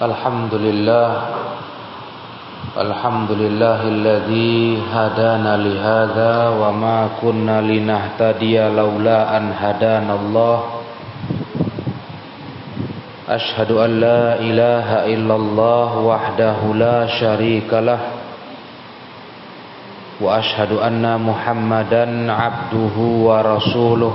الحمد لله الحمد لله الذي هدانا لهذا وما كنا لنهتدي لولا أن هدانا الله. أشهد أن لا إله إلا الله وحده لا شريك له. وأشهد أن محمدا عبده ورسوله.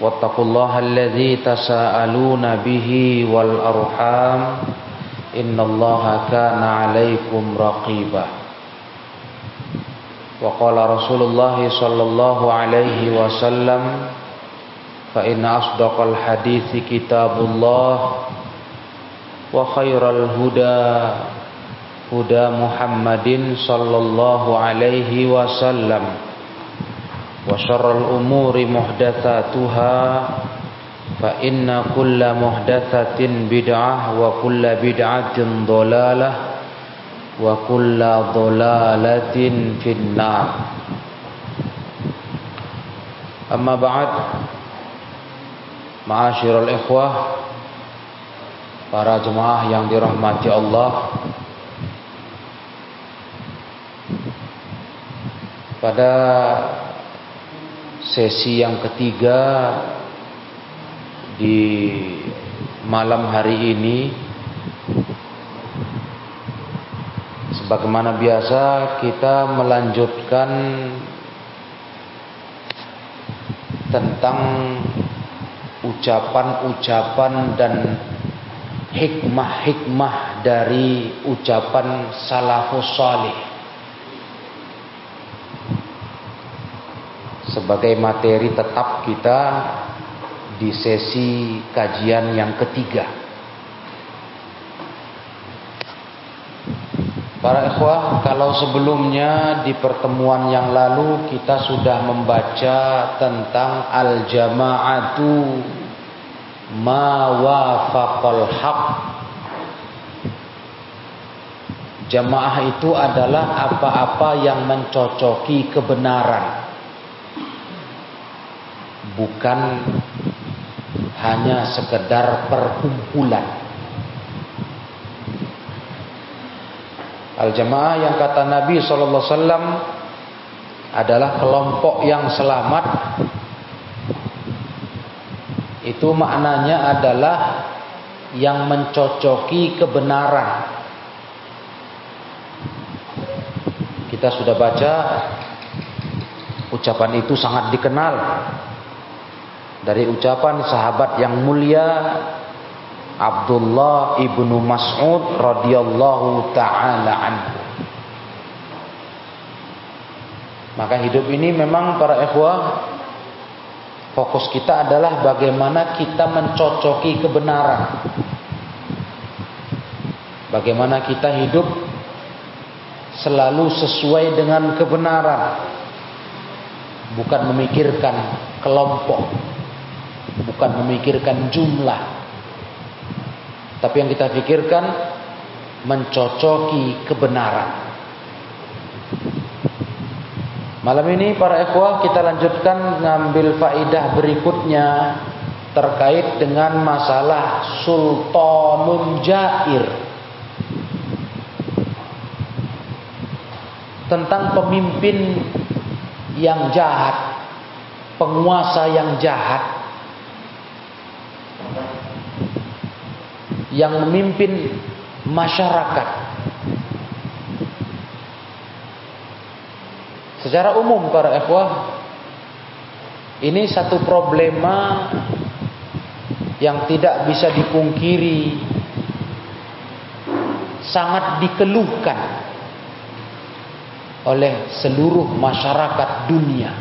واتقوا الله الذي تساءلون به والأرحام إن الله كان عليكم رقيبا وقال رسول الله صلى الله عليه وسلم فإن أصدق الحديث كتاب الله وخير الهدى هدى محمد صلى الله عليه وسلم وشر الأمور محدثاتها فإن كل محدثة بدعة وكل بدعة ضلالة وكل ضلالة في النار أما بعد Ma'asyiral ikhwah Para jemaah yang dirahmati Allah Pada sesi yang ketiga Di malam hari ini. Sebagaimana biasa kita melanjutkan Tentang ucapan-ucapan dan hikmah-hikmah dari ucapan salafus salih sebagai materi tetap kita di sesi kajian yang ketiga. Para ikhwah, kalau sebelumnya di pertemuan yang lalu kita sudah membaca tentang al-jama'atu ma wafaqal haq. Jamaah itu adalah apa-apa yang mencocoki kebenaran. Bukan hanya sekedar perkumpulan. Al-jamaah yang kata Nabi sallallahu alaihi wasallam adalah kelompok yang selamat. Itu maknanya adalah yang mencocoki kebenaran. Kita sudah baca ucapan itu sangat dikenal dari ucapan sahabat yang mulia Abdullah ibnu Mas'ud radhiyallahu taala anhu. Maka hidup ini memang para ikhwah fokus kita adalah bagaimana kita mencocoki kebenaran. Bagaimana kita hidup selalu sesuai dengan kebenaran. Bukan memikirkan kelompok, bukan memikirkan jumlah, tapi yang kita pikirkan mencocoki kebenaran. Malam ini para ikhwah kita lanjutkan ngambil faidah berikutnya terkait dengan masalah sultanun jair. Tentang pemimpin yang jahat, penguasa yang jahat yang memimpin masyarakat. Secara umum para ikhwah ini satu problema yang tidak bisa dipungkiri sangat dikeluhkan oleh seluruh masyarakat dunia.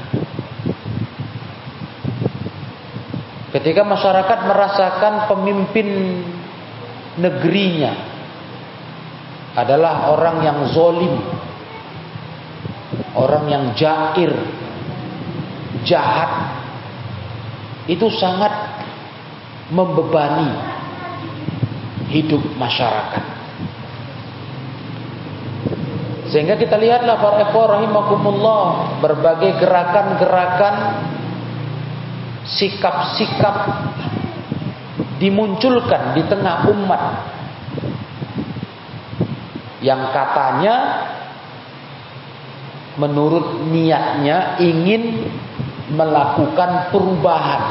Ketika masyarakat merasakan pemimpin negerinya adalah orang yang zolim, orang yang jair, jahat, itu sangat membebani hidup masyarakat. Sehingga kita lihatlah para ikhwah rahimakumullah berbagai gerakan-gerakan sikap-sikap dimunculkan di tengah umat. Yang katanya menurut niatnya ingin melakukan perubahan.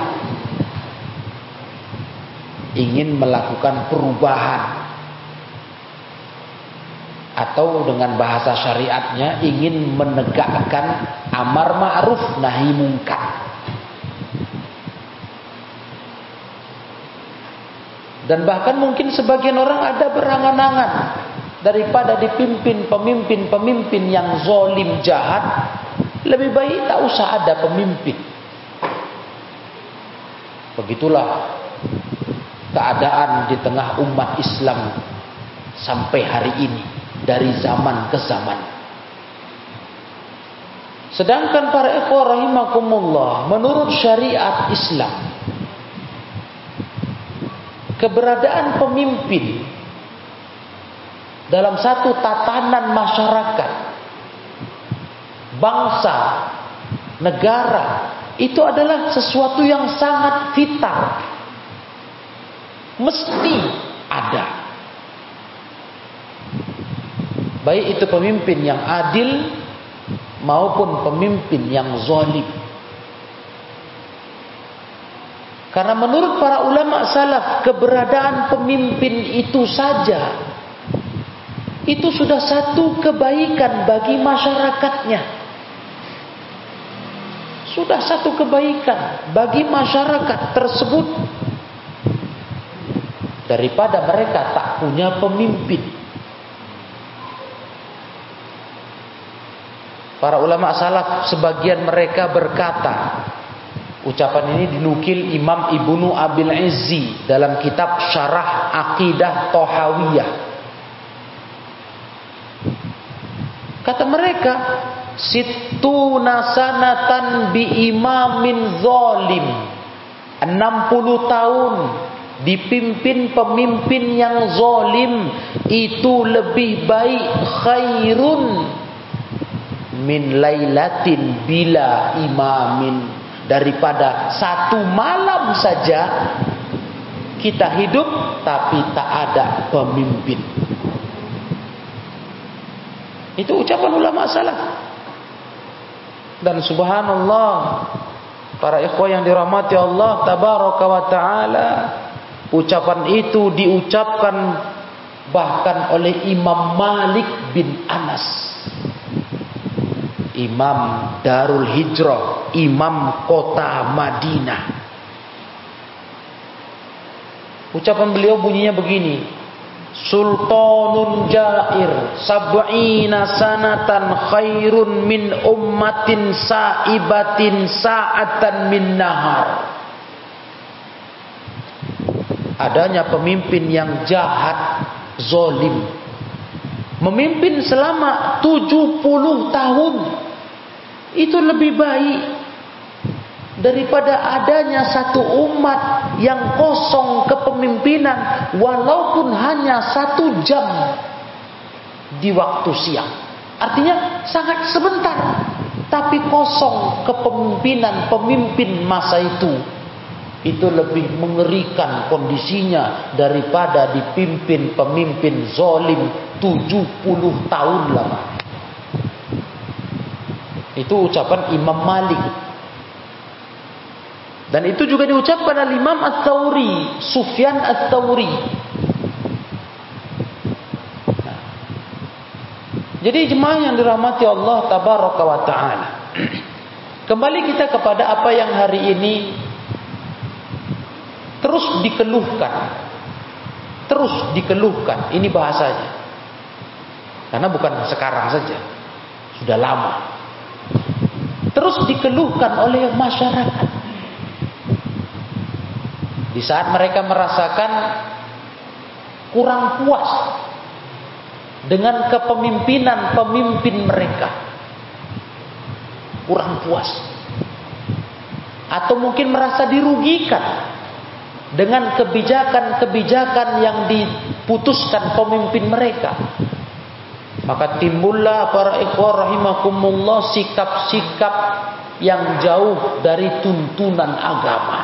Ingin melakukan perubahan. Atau dengan bahasa syariatnya ingin menegakkan amar ma'ruf nahi mungkar dan bahkan mungkin sebagian orang ada berangan-angan daripada dipimpin pemimpin-pemimpin yang zolim jahat lebih baik tak usah ada pemimpin. Begitulah keadaan di tengah umat Islam sampai hari ini dari zaman ke zaman. Sedangkan para ikhwah rahimakumullah menurut syariat Islam keberadaan pemimpin dalam satu tatanan masyarakat, bangsa, negara, itu adalah sesuatu yang sangat vital. Mesti ada. Baik itu pemimpin yang adil maupun pemimpin yang zalim. Karena menurut para ulama salaf keberadaan pemimpin itu saja itu sudah satu kebaikan bagi masyarakatnya. Sudah satu kebaikan bagi masyarakat tersebut daripada mereka tak punya pemimpin. Para ulama salaf sebagian mereka berkata, ucapan ini dinukil Imam Ibnu Abil Izzi dalam kitab Syarah Aqidah Tohawiyah Kata mereka, situna sanatan bi imamin zalim. 60 tahun dipimpin pemimpin yang zalim itu lebih baik khairun min lailatin bila imamin daripada satu malam saja kita hidup tapi tak ada pemimpin. Itu ucapan ulama salaf. Dan subhanallah para ikhwah yang dirahmati Allah tabaraka wa taala ucapan itu diucapkan bahkan oleh Imam Malik bin Anas. Imam Darul Hijrah, Imam kota Madinah. Ucapan beliau bunyinya begini, sultanun jair sab'ina sanatan khairun min ummatin saibatin sa'atan min nahar. Adanya pemimpin yang jahat zolim memimpin selama 70 tahun itu lebih baik daripada adanya satu umat yang kosong kepemimpinan walaupun hanya satu jam di waktu siang. Artinya sangat sebentar. Tapi kosong kepemimpinan pemimpin masa itu. Itu lebih mengerikan kondisinya daripada dipimpin pemimpin zolim 70 tahun lama. Itu ucapan Imam Malik dan itu juga diucapkan oleh Imam At-Tawri, Sufyan At-Tawri. Nah. Jadi jemaah yang dirahmati Allah tabaraka wa taala. Kembali kita kepada apa yang hari ini terus dikeluhkan. Terus dikeluhkan. Ini bahasanya. Karena bukan sekarang saja. Sudah lama. Terus dikeluhkan oleh masyarakat. Di saat mereka merasakan kurang puas dengan kepemimpinan pemimpin mereka. Kurang puas. Atau mungkin merasa dirugikan dengan kebijakan-kebijakan yang diputuskan pemimpin mereka. Maka timbullah para ikhwah rahimakumullah sikap-sikap yang jauh dari tuntunan agama.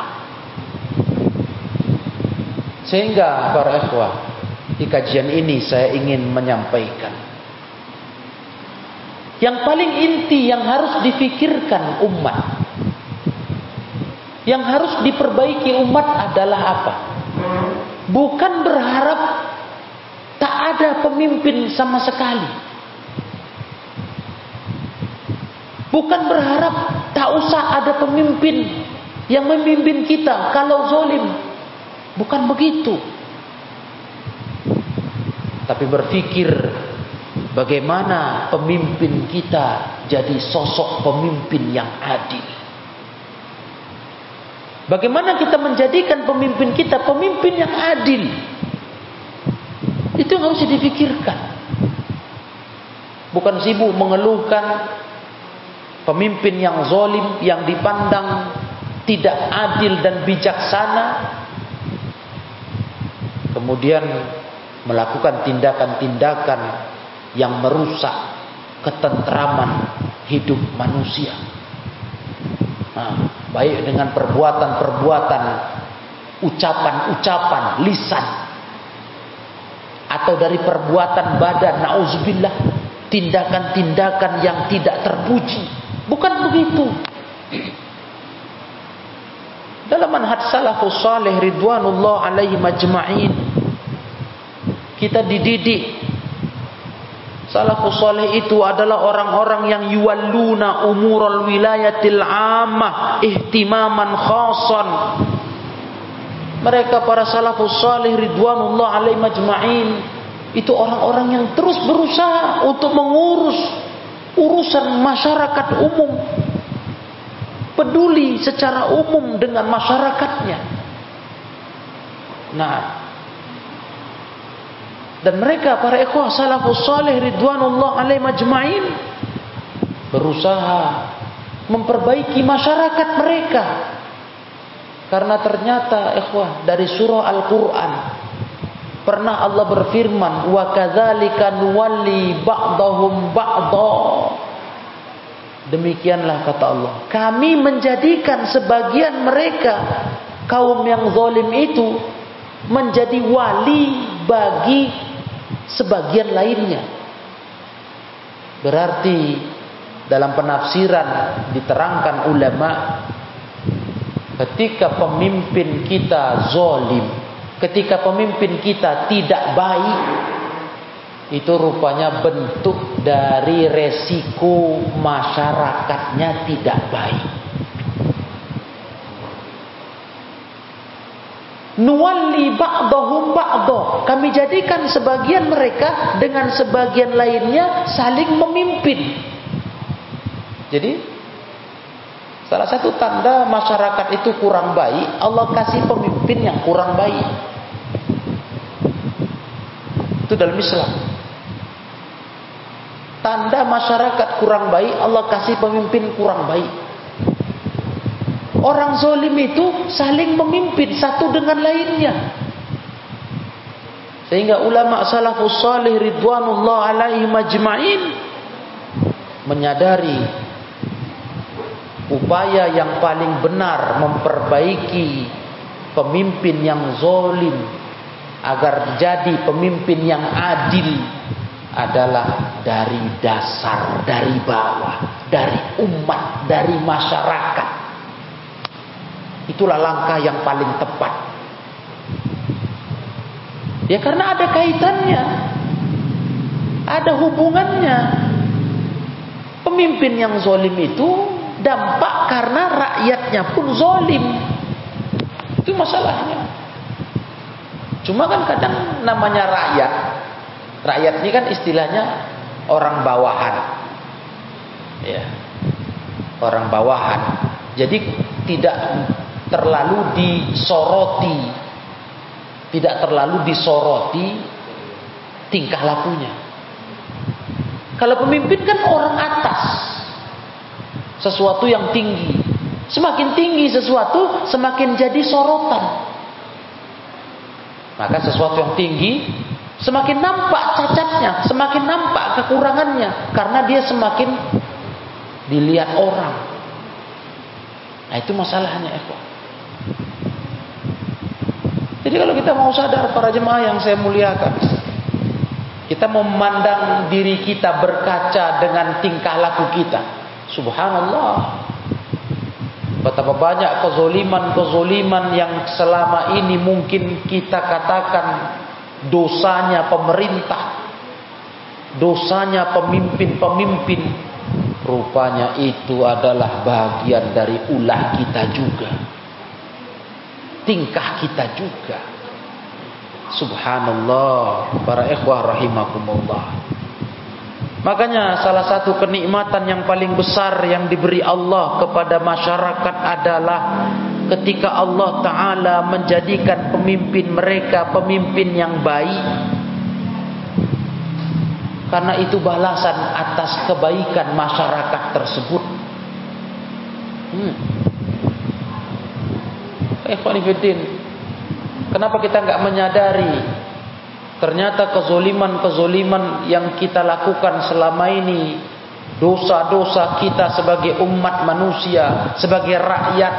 Sehingga para ikhwah di kajian ini saya ingin menyampaikan yang paling inti yang harus difikirkan umat yang harus diperbaiki umat adalah apa? Bukan berharap ada pemimpin sama sekali. Bukan berharap tak usah ada pemimpin yang memimpin kita kalau zolim. Bukan begitu. Tapi berpikir bagaimana pemimpin kita jadi sosok pemimpin yang adil. Bagaimana kita menjadikan pemimpin kita pemimpin yang adil. Itu yang harus dipikirkan. Bukan sibuk mengeluhkan pemimpin yang zolim, yang dipandang tidak adil dan bijaksana. Kemudian melakukan tindakan-tindakan yang merusak ketentraman hidup manusia. Nah, baik dengan perbuatan-perbuatan, ucapan-ucapan, lisan, atau dari perbuatan badan, nauzubillah, tindakan-tindakan yang tidak terpuji. Bukan begitu. Dalam manhaj salafus salih ridwanullah alaihi majma'in kita dididik Salafus salih itu adalah orang-orang yang yuwalluna umurul wilayatil ammah ihtimaman khasan. Mereka para salafus salih ridwanullah alaihi majma'in itu orang-orang yang terus berusaha untuk mengurus urusan masyarakat umum. Peduli secara umum dengan masyarakatnya. Nah, dan mereka para ikhwah salafus salih ridwanullah alaih majma'in berusaha memperbaiki masyarakat mereka. Karena ternyata ikhwah dari surah Al-Qur'an pernah Allah berfirman wa kadzalika nuwalli ba'dahum ba'dha Demikianlah kata Allah. Kami menjadikan sebagian mereka kaum yang zalim itu menjadi wali bagi sebagian lainnya. Berarti dalam penafsiran diterangkan ulama ketika pemimpin kita zolim, ketika pemimpin kita tidak baik, itu rupanya bentuk dari resiko masyarakatnya tidak baik. Nuwalli ba'dahum ba'dah. Kami jadikan sebagian mereka dengan sebagian lainnya saling memimpin. Jadi salah satu tanda masyarakat itu kurang baik, Allah kasih pemimpin yang kurang baik. Itu dalam Islam. Tanda masyarakat kurang baik, Allah kasih pemimpin kurang baik. Orang zolim itu saling memimpin satu dengan lainnya. Sehingga ulama salafus salih ridwanullah alaihi majma'in menyadari upaya yang paling benar memperbaiki pemimpin yang zolim agar jadi pemimpin yang adil adalah dari dasar, dari bawah, dari umat, dari masyarakat. Itulah langkah yang paling tepat. Ya karena ada kaitannya. Ada hubungannya. Pemimpin yang zolim itu dampak karena rakyatnya pun zolim. Itu masalahnya. Cuma kan kadang namanya rakyat. Rakyat ini kan istilahnya orang bawahan. Ya. Orang bawahan. Jadi tidak terlalu disoroti tidak terlalu disoroti tingkah lakunya Kalau pemimpin kan orang atas. Sesuatu yang tinggi. Semakin tinggi sesuatu, semakin jadi sorotan. Maka sesuatu yang tinggi semakin nampak cacatnya, semakin nampak kekurangannya karena dia semakin dilihat orang. Nah, itu masalahnya, Eko. Jadi kalau kita mau sadar para jemaah yang saya muliakan, kita memandang diri kita berkaca dengan tingkah laku kita. Subhanallah. Betapa banyak kezoliman-kezoliman yang selama ini mungkin kita katakan dosanya pemerintah. Dosanya pemimpin-pemimpin. Rupanya itu adalah bagian dari ulah kita juga tingkah kita juga. Subhanallah, para ikhwah rahimakumullah. Makanya salah satu kenikmatan yang paling besar yang diberi Allah kepada masyarakat adalah ketika Allah Ta'ala menjadikan pemimpin mereka pemimpin yang baik. Karena itu balasan atas kebaikan masyarakat tersebut. Hmm. Ikhwanifidin Kenapa kita nggak menyadari Ternyata kezoliman-kezoliman yang kita lakukan selama ini Dosa-dosa kita sebagai umat manusia Sebagai rakyat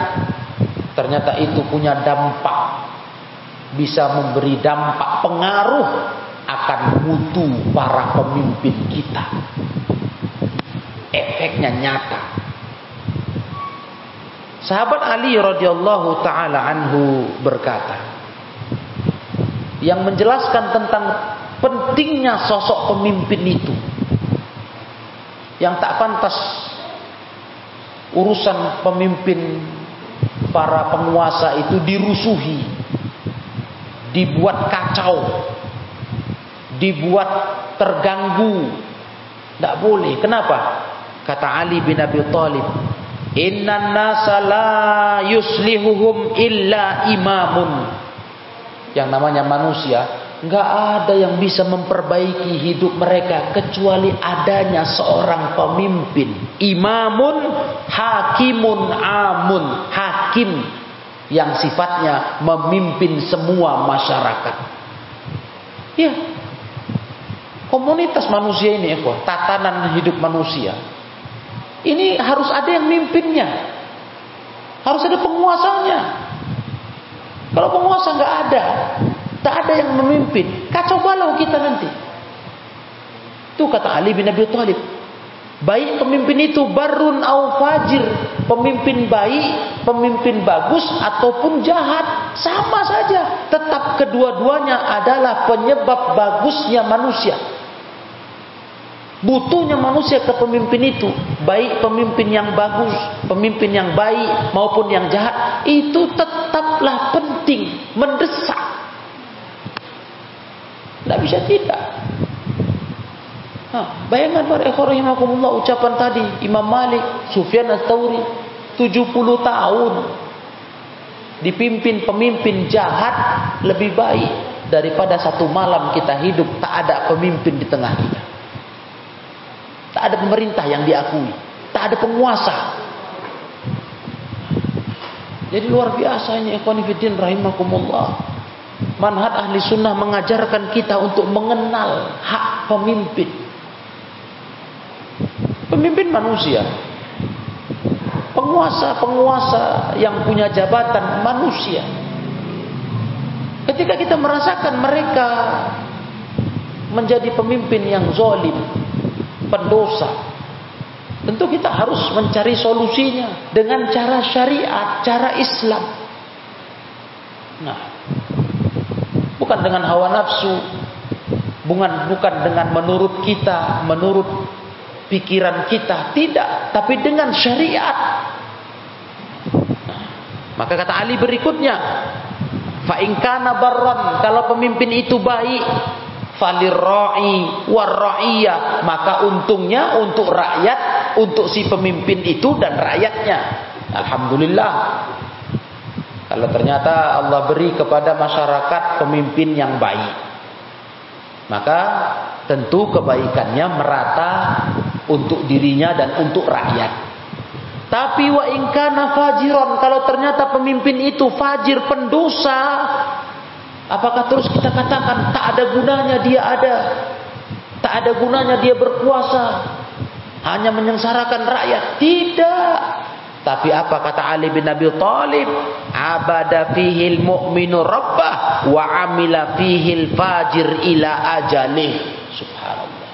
Ternyata itu punya dampak. Bisa memberi dampak pengaruh Akan mutu para pemimpin kita. Efeknya nyata. Sahabat Ali radhiyallahu taala anhu berkata yang menjelaskan tentang pentingnya sosok pemimpin itu. Yang tak pantas urusan pemimpin para penguasa itu dirusuhi dibuat kacau dibuat terganggu. Tidak boleh. Kenapa? Kata Ali bin Abi Thalib Inna nasa la yuslihuhum illa imamun. Yang namanya manusia, nggak ada yang bisa memperbaiki hidup mereka kecuali adanya seorang pemimpin. Imamun, hakimun, amun, hakim yang sifatnya memimpin semua masyarakat. Ya, komunitas manusia ini, tatanan hidup manusia ini harus ada yang mimpinnya. Harus ada penguasanya. Kalau penguasa nggak ada, tak ada yang memimpin, kacau balau kita nanti. Itu kata Ali bin Abi Thalib. Baik pemimpin itu barun au fajir, pemimpin baik, pemimpin bagus ataupun jahat, sama saja. Tetap kedua-duanya adalah penyebab bagusnya manusia. Butuhnya manusia ke pemimpin itu, baik pemimpin yang bagus, pemimpin yang baik maupun yang jahat, itu tetaplah penting, mendesak. Tidak bisa tidak. Nah, bayangkan para ikhwarahimakumullah ucapan tadi Imam Malik, Sufyan Ats-Tsauri 70 tahun dipimpin pemimpin jahat lebih baik daripada satu malam kita hidup tak ada pemimpin di tengah kita. Tak ada pemerintah yang diakui. Tak ada penguasa. Jadi luar biasa ini ikhwanifidin rahimakumullah. Manhat ahli sunnah mengajarkan kita untuk mengenal hak pemimpin. Pemimpin manusia. Penguasa-penguasa yang punya jabatan manusia. Ketika kita merasakan mereka menjadi pemimpin yang zolim, pendosa. Tentu kita harus mencari solusinya dengan cara syariat, cara Islam. Nah, bukan dengan hawa nafsu, bukan bukan dengan menurut kita, menurut pikiran kita, tidak, tapi dengan syariat. Nah, maka kata Ali berikutnya, fa in kana barran, kalau pemimpin itu baik, falirra'i warra'iyah. Maka untungnya untuk rakyat untuk si pemimpin itu dan rakyatnya. Alhamdulillah. Kalau ternyata Allah beri kepada masyarakat pemimpin yang baik Maka tentu kebaikannya merata untuk dirinya dan untuk rakyat. Tapi wa ingkana fajiron kalau ternyata pemimpin itu fajir pendosa, apakah terus kita katakan tak ada gunanya dia ada? Tak ada gunanya dia berkuasa. Hanya menyengsarakan rakyat. Tidak. Tapi apa kata Ali bin Abi Thalib? Abada fihil mu'minu rabbah wa amila fihil fajir ila ajalih. Subhanallah.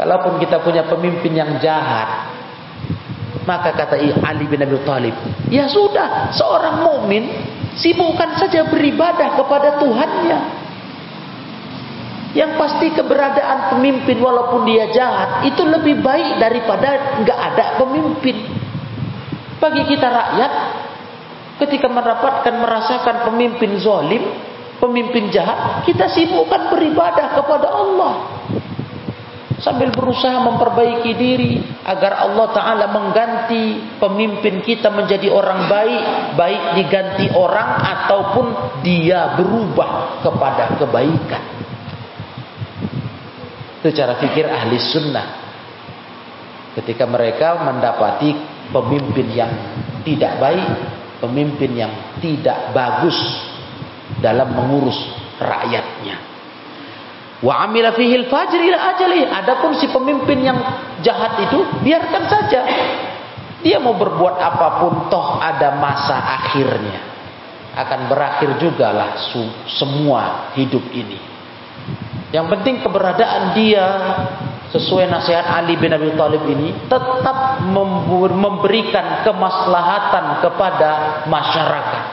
Kalaupun kita punya pemimpin yang jahat, maka kata Ali bin Abi Thalib, ya sudah, seorang mukmin sibukkan saja beribadah kepada Tuhannya. Yang pasti keberadaan pemimpin walaupun dia jahat itu lebih baik daripada nggak ada pemimpin. Bagi kita rakyat, ketika mendapatkan merasakan pemimpin zalim, pemimpin jahat, kita sibukkan beribadah kepada Allah sambil berusaha memperbaiki diri agar Allah taala mengganti pemimpin kita menjadi orang baik baik diganti orang ataupun dia berubah kepada kebaikan. Itu cara fikir ahli sunnah. Ketika mereka mendapati pemimpin yang tidak baik pemimpin yang tidak bagus dalam mengurus rakyatnya Wa amila fihil fajr ila ajali. Adapun si pemimpin yang jahat itu biarkan saja. Dia mau berbuat apa pun toh ada masa akhirnya. Akan berakhir jugalah semua hidup ini. Yang penting keberadaan dia sesuai nasihat Ali bin Abi Thalib ini tetap memberikan kemaslahatan kepada masyarakat.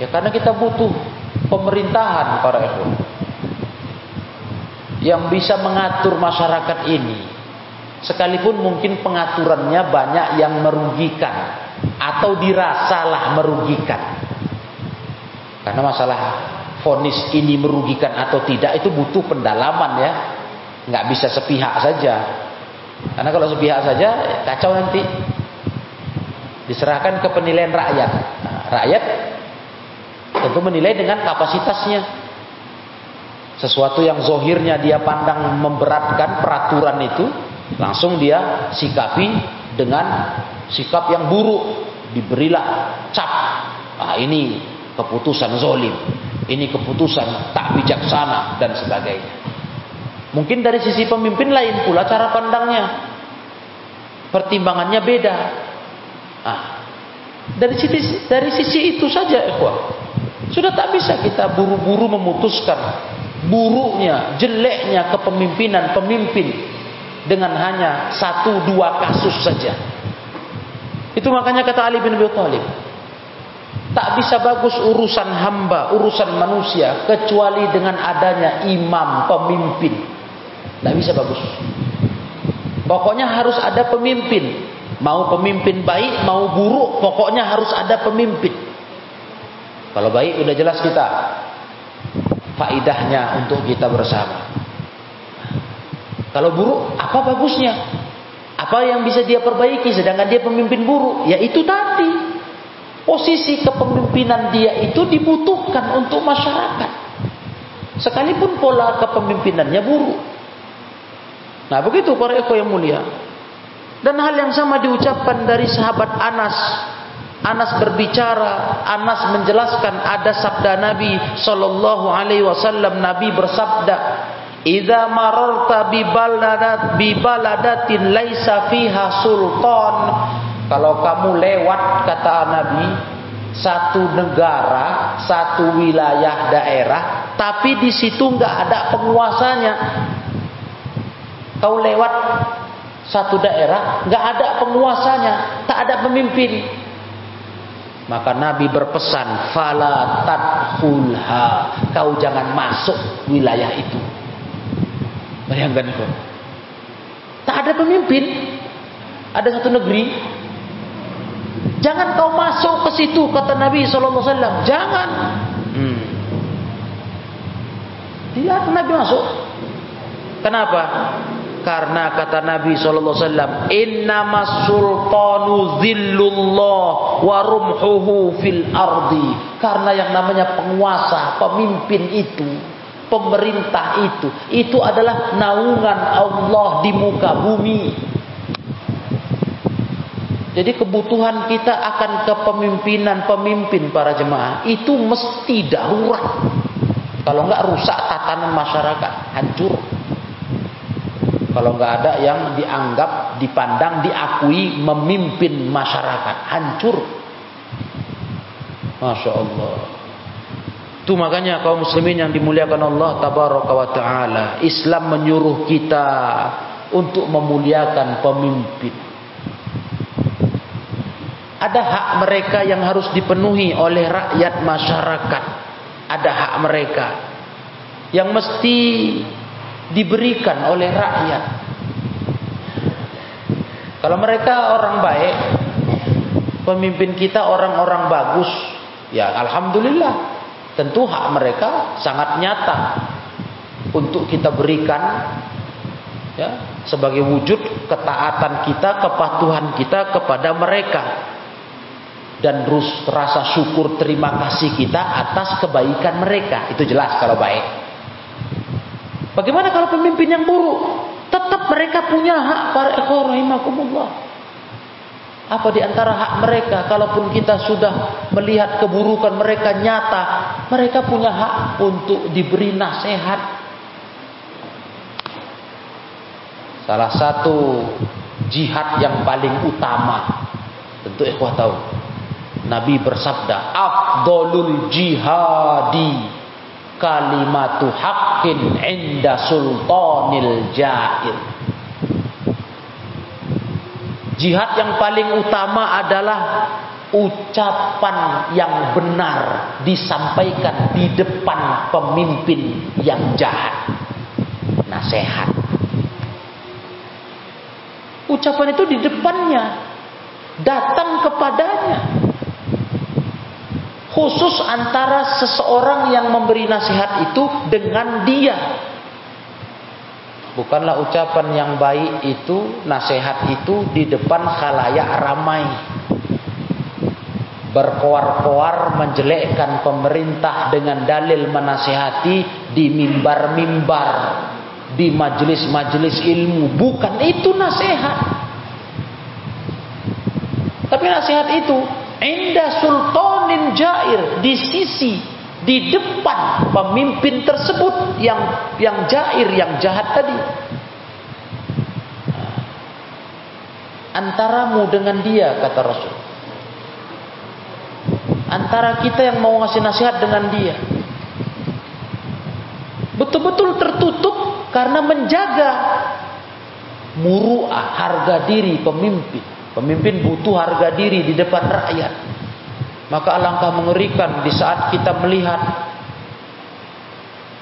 Ya karena kita butuh pemerintahan para ikhwan yang bisa mengatur masyarakat ini. Sekalipun mungkin pengaturannya banyak yang merugikan atau dirasalah merugikan. Karena masalah fonis ini merugikan atau tidak itu butuh pendalaman ya. Nggak bisa sepihak saja. Karena kalau sepihak saja kacau nanti. Diserahkan ke penilaian rakyat. Nah, rakyat tentu menilai dengan kapasitasnya sesuatu yang zohirnya dia pandang memberatkan peraturan itu langsung dia sikapi dengan sikap yang buruk. Diberilah cap. Ah ini keputusan zolim. Ini keputusan tak bijaksana dan sebagainya. Mungkin dari sisi pemimpin lain pula cara pandangnya. Pertimbangannya beda. Ah dari sisi dari sisi itu saja ikhwah. Sudah tak bisa kita buru-buru memutuskan buruknya, jeleknya kepemimpinan pemimpin dengan hanya satu dua kasus saja. Itu makanya kata Ali bin Abi Thalib, tak bisa bagus urusan hamba, urusan manusia kecuali dengan adanya imam pemimpin. Tak bisa bagus. Pokoknya harus ada pemimpin. Mau pemimpin baik, mau buruk, pokoknya harus ada pemimpin. Kalau baik udah jelas kita faidahnya untuk kita bersama. Kalau buruk, apa bagusnya? Apa yang bisa dia perbaiki sedangkan dia pemimpin buruk? Ya itu tadi. Posisi kepemimpinan dia itu dibutuhkan untuk masyarakat. Sekalipun pola kepemimpinannya buruk. Nah begitu para eko yang mulia. Dan hal yang sama diucapkan dari sahabat Anas Anas berbicara, Anas menjelaskan ada sabda Nabi sallallahu alaihi wasallam Nabi bersabda, "Idza mararta bi baladat bi baladatin laisa fiha sultan." Kalau kamu lewat kata Nabi satu negara, satu wilayah daerah, tapi di situ enggak ada penguasanya. Kau lewat satu daerah, enggak ada penguasanya, tak ada pemimpin. Maka Nabi berpesan, "Fala tadkhulha." Kau jangan masuk wilayah itu. Bayangkan itu. Tak ada pemimpin. Ada satu negeri. Jangan kau masuk ke situ kata Nabi wasallam. Jangan. Hmm. Tidak Nabi masuk. Kenapa? Karena kata Nabi sallallahu alaihi wasallam, "Innamas sultanu zillullah wa rumhuhu fil ardi." Karena yang namanya penguasa, pemimpin itu pemerintah itu. Itu adalah naungan Allah di muka bumi. Jadi kebutuhan kita akan kepemimpinan pemimpin para jemaah itu mesti darurat. Kalau enggak rusak tatanan masyarakat, hancur. Kalau enggak ada yang dianggap, dipandang, diakui memimpin masyarakat, hancur. Masya Allah. Itu makanya kaum muslimin yang dimuliakan Allah tabaraka wa taala, Islam menyuruh kita untuk memuliakan pemimpin. Ada hak mereka yang harus dipenuhi oleh rakyat masyarakat. Ada hak mereka yang mesti diberikan oleh rakyat. Kalau mereka orang baik, pemimpin kita orang-orang bagus, ya alhamdulillah. Tentu hak mereka sangat nyata untuk kita berikan ya sebagai wujud ketaatan kita, kepatuhan kita kepada mereka dan rasa syukur terima kasih kita atas kebaikan mereka. Itu jelas kalau baik. Bagaimana kalau pemimpin yang buruk? Tetap mereka punya hak para ikhwan rahimakumullah. Apa di antara hak mereka kalaupun kita sudah melihat keburukan mereka nyata, mereka punya hak untuk diberi nasihat. Salah satu jihad yang paling utama tentu ikhwah tahu Nabi bersabda, "Afdolul jihadi kalimatu haqqin inda sultanil jair." Jihad yang paling utama adalah ucapan yang benar disampaikan di depan pemimpin yang jahat. Nasihat. Ucapan itu di depannya, datang kepadanya khusus antara seseorang yang memberi nasihat itu dengan dia. Bukanlah ucapan yang baik itu, nasihat itu di depan khalayak ramai. Berkoar-koar menjelekkan pemerintah dengan dalil menasihati di mimbar-mimbar, di majelis-majelis ilmu. Bukan itu nasihat. Tapi nasihat itu Inda sultanin jair di sisi di depan pemimpin tersebut yang yang jair yang jahat tadi. Antaramu dengan dia kata Rasul. Antara kita yang mau ngasih nasihat dengan dia. Betul-betul tertutup karena menjaga muruah harga diri pemimpin. Pemimpin butuh harga diri di depan rakyat. Maka alangkah mengerikan di saat kita melihat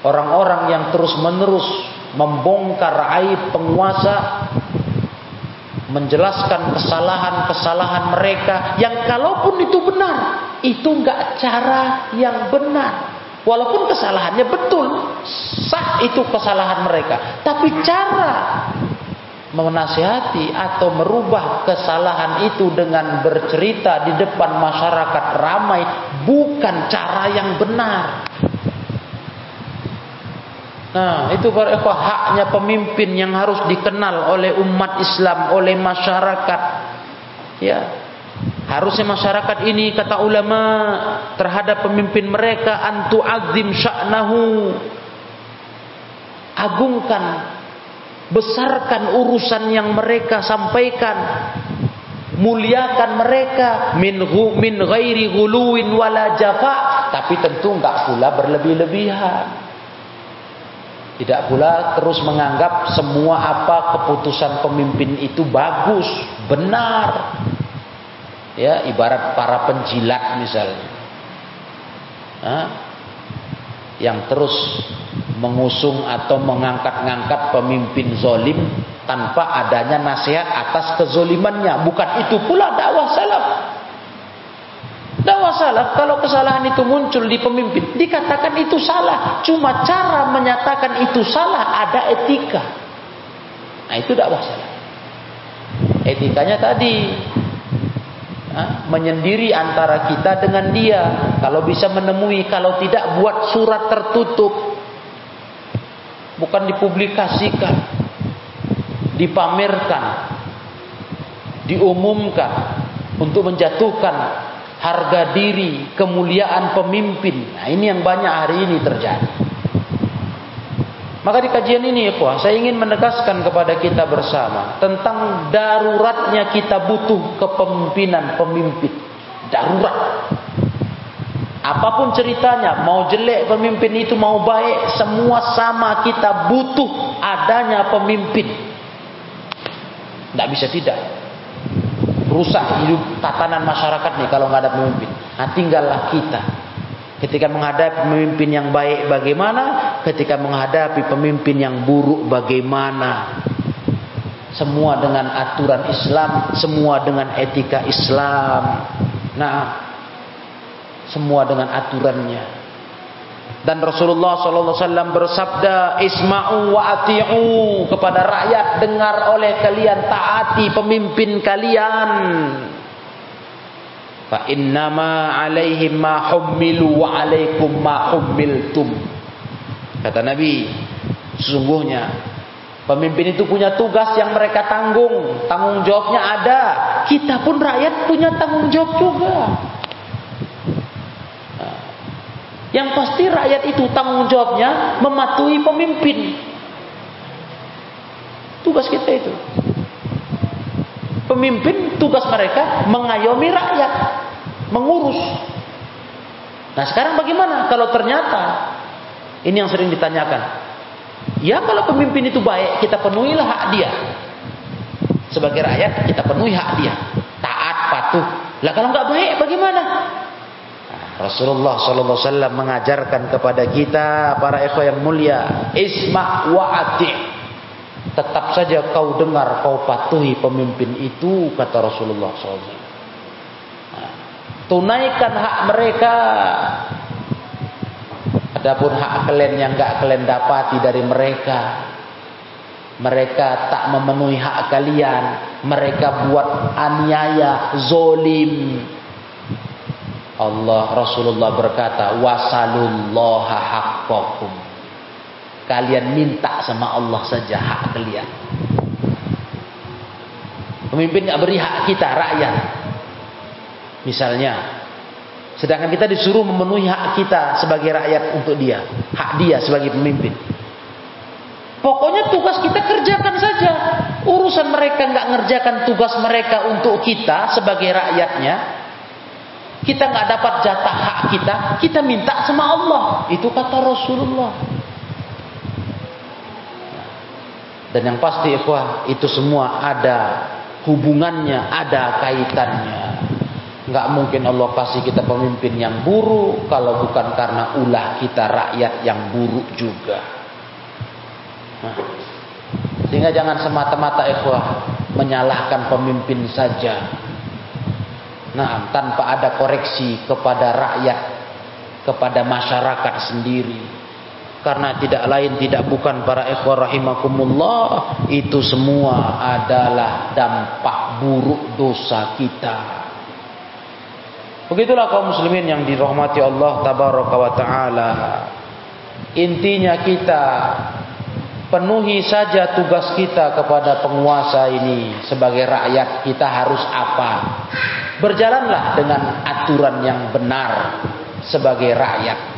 orang-orang yang terus-menerus membongkar aib penguasa, menjelaskan kesalahan-kesalahan mereka yang kalaupun itu benar, itu enggak cara yang benar. Walaupun kesalahannya betul, sah itu kesalahan mereka, tapi cara menasihati atau merubah kesalahan itu dengan bercerita di depan masyarakat ramai bukan cara yang benar. Nah, itu para haknya pemimpin yang harus dikenal oleh umat Islam, oleh masyarakat. Ya. Harusnya masyarakat ini kata ulama terhadap pemimpin mereka antu azim sya'nahu. Agungkan besarkan urusan yang mereka sampaikan muliakan mereka min min ghairi ghuluwin wala jafa tapi tentu enggak pula berlebih-lebihan tidak pula terus menganggap semua apa keputusan pemimpin itu bagus, benar. Ya, ibarat para penjilat misalnya. Hah? Yang terus mengusung atau mengangkat-ngangkat pemimpin zolim tanpa adanya nasihat atas kezolimannya. Bukan itu pula dakwah salaf. Dakwah salaf kalau kesalahan itu muncul di pemimpin dikatakan itu salah. Cuma cara menyatakan itu salah ada etika. Nah itu dakwah salaf. Etikanya tadi menyendiri antara kita dengan dia. Kalau bisa menemui, kalau tidak buat surat tertutup bukan dipublikasikan, dipamerkan, diumumkan untuk menjatuhkan harga diri, kemuliaan pemimpin. Nah, ini yang banyak hari ini terjadi. Maka di kajian ini, ya, saya ingin menegaskan kepada kita bersama tentang daruratnya kita butuh kepemimpinan pemimpin. Darurat. Apa pun ceritanya, mau jelek pemimpin itu, mau baik, semua sama kita butuh adanya pemimpin. Tidak bisa tidak. Rusak hidup tatanan masyarakat nih kalau nggak ada pemimpin. Nah tinggallah kita. Ketika menghadapi pemimpin yang baik bagaimana, ketika menghadapi pemimpin yang buruk bagaimana. Semua dengan aturan Islam, semua dengan etika Islam. Nah, semua dengan aturannya. Dan Rasulullah SAW bersabda, Isma'u wa ati'u kepada rakyat, dengar oleh kalian, taati pemimpin kalian. Fa innama alaihim ma hummilu wa alaikum ma hummiltum. Kata Nabi, sesungguhnya pemimpin itu punya tugas yang mereka tanggung, tanggung jawabnya ada. Kita pun rakyat punya tanggung jawab juga. Yang pasti rakyat itu tanggung jawabnya mematuhi pemimpin. Tugas kita itu. Pemimpin tugas mereka mengayomi rakyat, mengurus. Nah sekarang bagaimana kalau ternyata ini yang sering ditanyakan. Ya kalau pemimpin itu baik, kita penuhilah hak dia. Sebagai rakyat kita penuhi hak dia. Taat, patuh. Lah kalau nggak baik bagaimana? Rasulullah sallallahu alaihi wasallam mengajarkan kepada kita para ikhwah yang mulia, isma' wa ati'. Tetap saja kau dengar, kau patuhi pemimpin itu kata Rasulullah SAW. Nah, tunaikan hak mereka. Adapun hak kalian yang enggak kalian dapati dari mereka, mereka tak memenuhi hak kalian, mereka buat aniaya, zolim, Allah Rasulullah berkata wasalullaha haqqakum kalian minta sama Allah saja hak kalian. Pemimpin nggak beri hak kita rakyat. Misalnya sedangkan kita disuruh memenuhi hak kita sebagai rakyat untuk dia hak dia sebagai pemimpin. Pokoknya tugas kita kerjakan saja. Urusan mereka nggak ngerjakan tugas mereka untuk kita sebagai rakyatnya. Kita nggak dapat jatah hak kita, kita minta sama Allah. Itu kata Rasulullah. Dan yang pasti ikhwah, itu semua ada hubungannya, ada kaitannya. Nggak mungkin Allah kasih kita pemimpin yang buruk kalau bukan karena ulah kita rakyat yang buruk juga. Nah, sehingga jangan semata-mata ikhwah menyalahkan pemimpin saja Nah, tanpa ada koreksi kepada rakyat, kepada masyarakat sendiri. Karena tidak lain tidak bukan para ikhwah rahimakumullah, itu semua adalah dampak buruk dosa kita. Begitulah kaum muslimin yang dirahmati Allah tabaraka wa taala. Intinya kita penuhi saja tugas kita kepada penguasa ini sebagai rakyat kita harus apa Berjalanlah dengan aturan yang benar sebagai rakyat.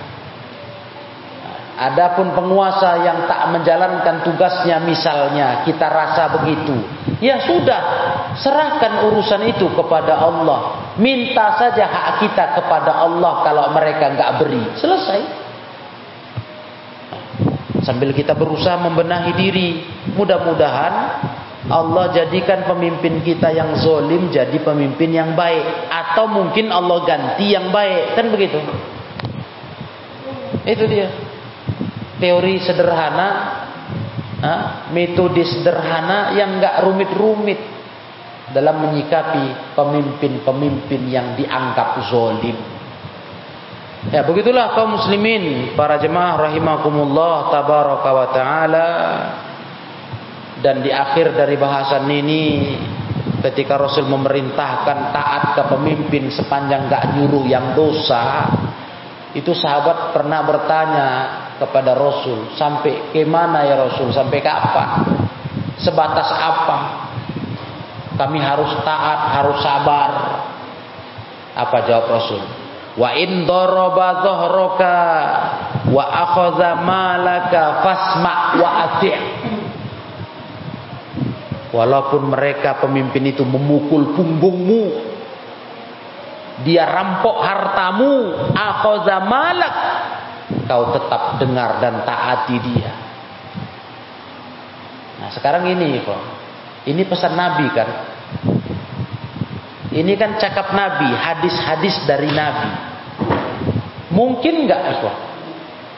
Adapun penguasa yang tak menjalankan tugasnya misalnya kita rasa begitu. Ya sudah, serahkan urusan itu kepada Allah. Minta saja hak kita kepada Allah kalau mereka nggak beri. Selesai. Sambil kita berusaha membenahi diri, mudah-mudahan Allah jadikan pemimpin kita yang zolim jadi pemimpin yang baik atau mungkin Allah ganti yang baik kan begitu itu dia teori sederhana metode sederhana yang enggak rumit-rumit dalam menyikapi pemimpin-pemimpin yang dianggap zolim. Ya begitulah kaum muslimin para jemaah rahimakumullah tabaraka wa taala. Dan di akhir dari bahasan ini ketika Rasul memerintahkan taat ke pemimpin sepanjang gak nyuruh yang dosa itu sahabat pernah bertanya kepada Rasul. Sampai ke mana ya Rasul? Sampai kapan? Sebatas apa? Kami harus taat harus sabar. Apa jawab Rasul? Wa in daraba dhahraka wa akhadha malaka fasma wa ati' walaupun mereka pemimpin itu memukul punggungmu dia rampok hartamu akhadha malak kau tetap dengar dan taati dia. Nah sekarang ini kok, ini pesan Nabi kan. Ini kan cakap Nabi, hadis-hadis dari Nabi. Mungkin nggak kok?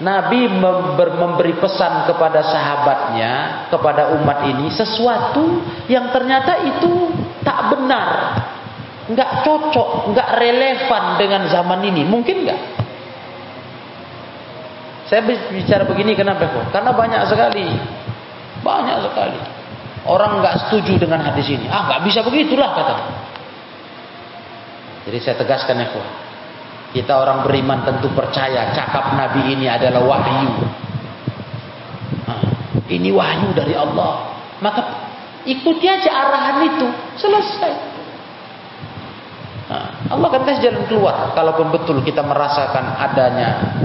Nabi memberi pesan kepada sahabatnya, kepada umat ini sesuatu yang ternyata itu tak benar, nggak cocok, nggak relevan dengan zaman ini. Mungkin nggak? Saya bicara begini kenapa kok? Karena banyak sekali, banyak sekali orang nggak setuju dengan hadis ini. Ah nggak bisa begitulah kata. Jadi saya tegaskan ya kok. Kita orang beriman tentu percaya cakap Nabi ini adalah wahyu. Nah, ini wahyu dari Allah. Maka ikuti aja arahan itu. Selesai. Nah, Allah akan kasih jalan keluar. Kalaupun betul kita merasakan adanya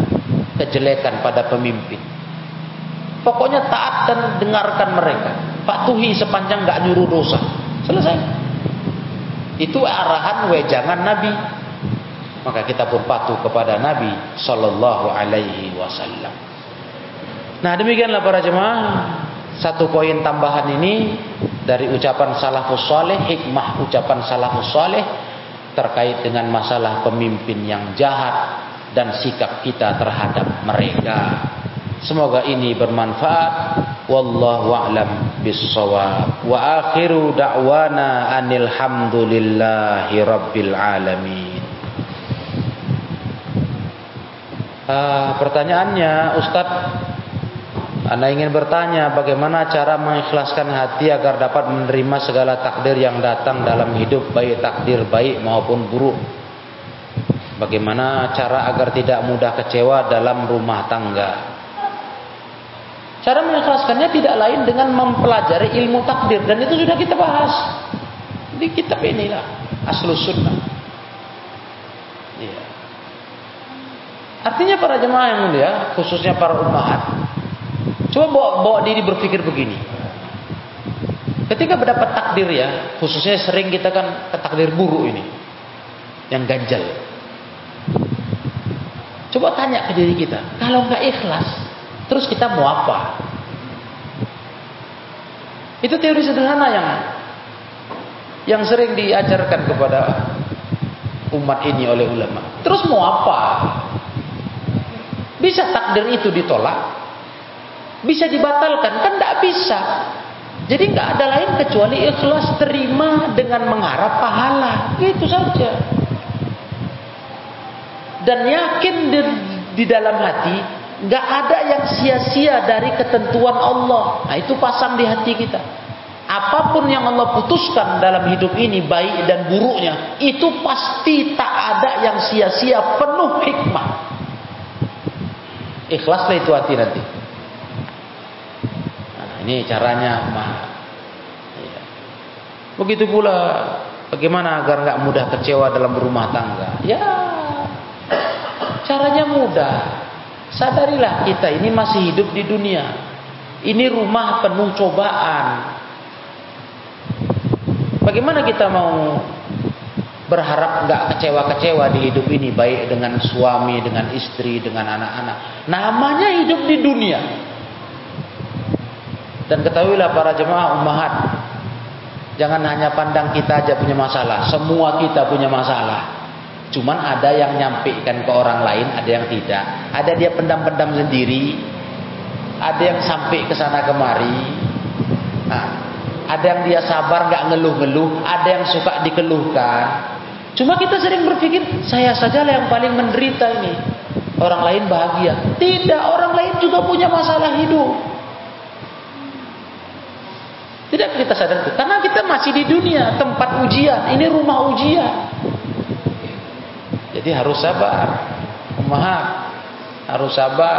kejelekan pada pemimpin. Pokoknya taat dan dengarkan mereka. Patuhi sepanjang nggak nyuruh dosa. Selesai. Itu arahan wejangan Nabi. Maka kita pun patuh kepada Nabi Sallallahu Alaihi Wasallam. Nah demikianlah para jemaah. Satu poin tambahan ini dari ucapan salafus saleh, hikmah ucapan salafus saleh terkait dengan masalah pemimpin yang jahat dan sikap kita terhadap mereka. Semoga ini bermanfaat. Wallahu a'lam bissawab. Wa akhiru da'wana anil hamdulillahi rabbil alamin. Uh, pertanyaannya Ustaz Anda ingin bertanya bagaimana cara mengikhlaskan hati agar dapat menerima segala takdir yang datang dalam hidup baik takdir baik maupun buruk Bagaimana cara agar tidak mudah kecewa dalam rumah tangga? Cara mengikhlaskannya tidak lain dengan mempelajari ilmu takdir dan itu sudah kita bahas di kitab inilah Aslus Sunnah. Iya. Artinya para jemaah yang mulia, khususnya para umat, coba bawa, bawa diri berpikir begini. Ketika mendapat takdir ya, khususnya sering kita kan takdir buruk ini, yang ganjal. Coba tanya ke diri kita, kalau nggak ikhlas, terus kita mau apa? Itu teori sederhana yang yang sering diajarkan kepada umat ini oleh ulama. Terus mau apa? Bisa takdir itu ditolak? Bisa dibatalkan? Kan tidak bisa. Jadi nggak ada lain kecuali ikhlas terima dengan mengharap pahala. Itu saja dan yakin di, di dalam hati nggak ada yang sia-sia dari ketentuan Allah. Nah, itu pasang di hati kita. Apa pun yang Allah putuskan dalam hidup ini baik dan buruknya, itu pasti tak ada yang sia-sia penuh hikmah. Ikhlaslah itu hati nanti. Nah, ini caranya mah. Iya. Begitu pula bagaimana agar nggak mudah kecewa dalam rumah tangga. Ya, Caranya mudah. Sadarilah kita ini masih hidup di dunia. Ini rumah penuh cobaan. Bagaimana kita mau berharap nggak kecewa-kecewa di hidup ini baik dengan suami, dengan istri, dengan anak-anak. Namanya hidup di dunia. Dan ketahuilah para jemaah ummahat, jangan hanya pandang kita aja punya masalah, semua kita punya masalah. Cuman ada yang nyampaikan ke orang lain, ada yang tidak. Ada dia pendam-pendam sendiri, ada yang sampai ke sana kemari. Nah, ada yang dia sabar nggak ngeluh-ngeluh, ada yang suka dikeluhkan. Cuma kita sering berpikir, saya saja yang paling menderita ini. Orang lain bahagia. Tidak, orang lain juga punya masalah hidup. Tidak kita sadar itu. Karena kita masih di dunia, tempat ujian. Ini rumah ujian. Jadi harus sabar. Maaf. Harus sabar.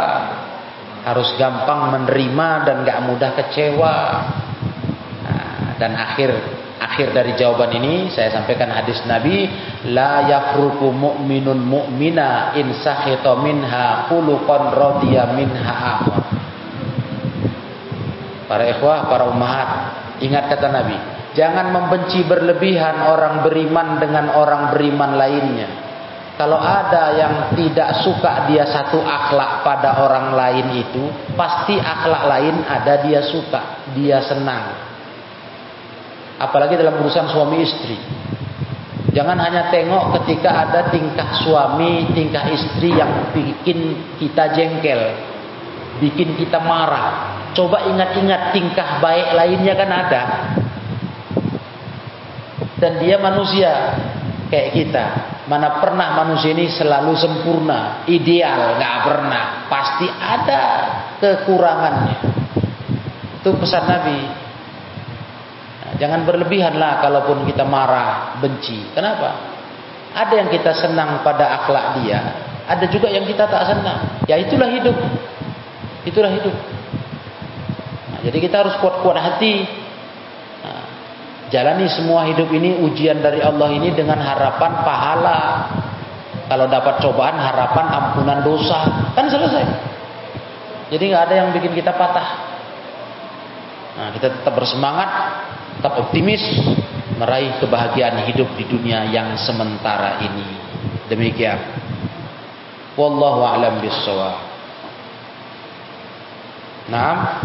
harus gampang menerima dan gak mudah kecewa. Nah, dan akhir akhir dari jawaban ini saya sampaikan hadis Nabi la yafruku mu'minun mu'mina in sakhita minha khuluqan radiya minha akhar. Para ikhwah, para ummahat, ingat kata Nabi, jangan membenci berlebihan orang beriman dengan orang beriman lainnya. Kalau ada yang tidak suka dia satu akhlak pada orang lain itu, pasti akhlak lain ada dia suka, dia senang. Apalagi dalam urusan suami istri. Jangan hanya tengok ketika ada tingkah suami, tingkah istri yang bikin kita jengkel, bikin kita marah. Coba ingat-ingat tingkah baik lainnya kan ada. Dan dia manusia kayak kita. Mana pernah manusia ini selalu sempurna, ideal, nggak pernah. Pasti ada kekurangannya. Itu pesan Nabi. Nah, jangan berlebihanlah kalaupun kita marah, benci. Kenapa? Ada yang kita senang pada akhlak dia, ada juga yang kita tak senang. Ya itulah hidup. Itulah hidup. Nah, jadi kita harus kuat-kuat hati Jalani semua hidup ini ujian dari Allah ini dengan harapan pahala. Kalau dapat cobaan harapan ampunan dosa, kan selesai. Jadi nggak ada yang bikin kita patah. Nah, kita tetap bersemangat, tetap optimis meraih kebahagiaan hidup di dunia yang sementara ini. Demikian. Wallahu a'lam bissawab. Nah,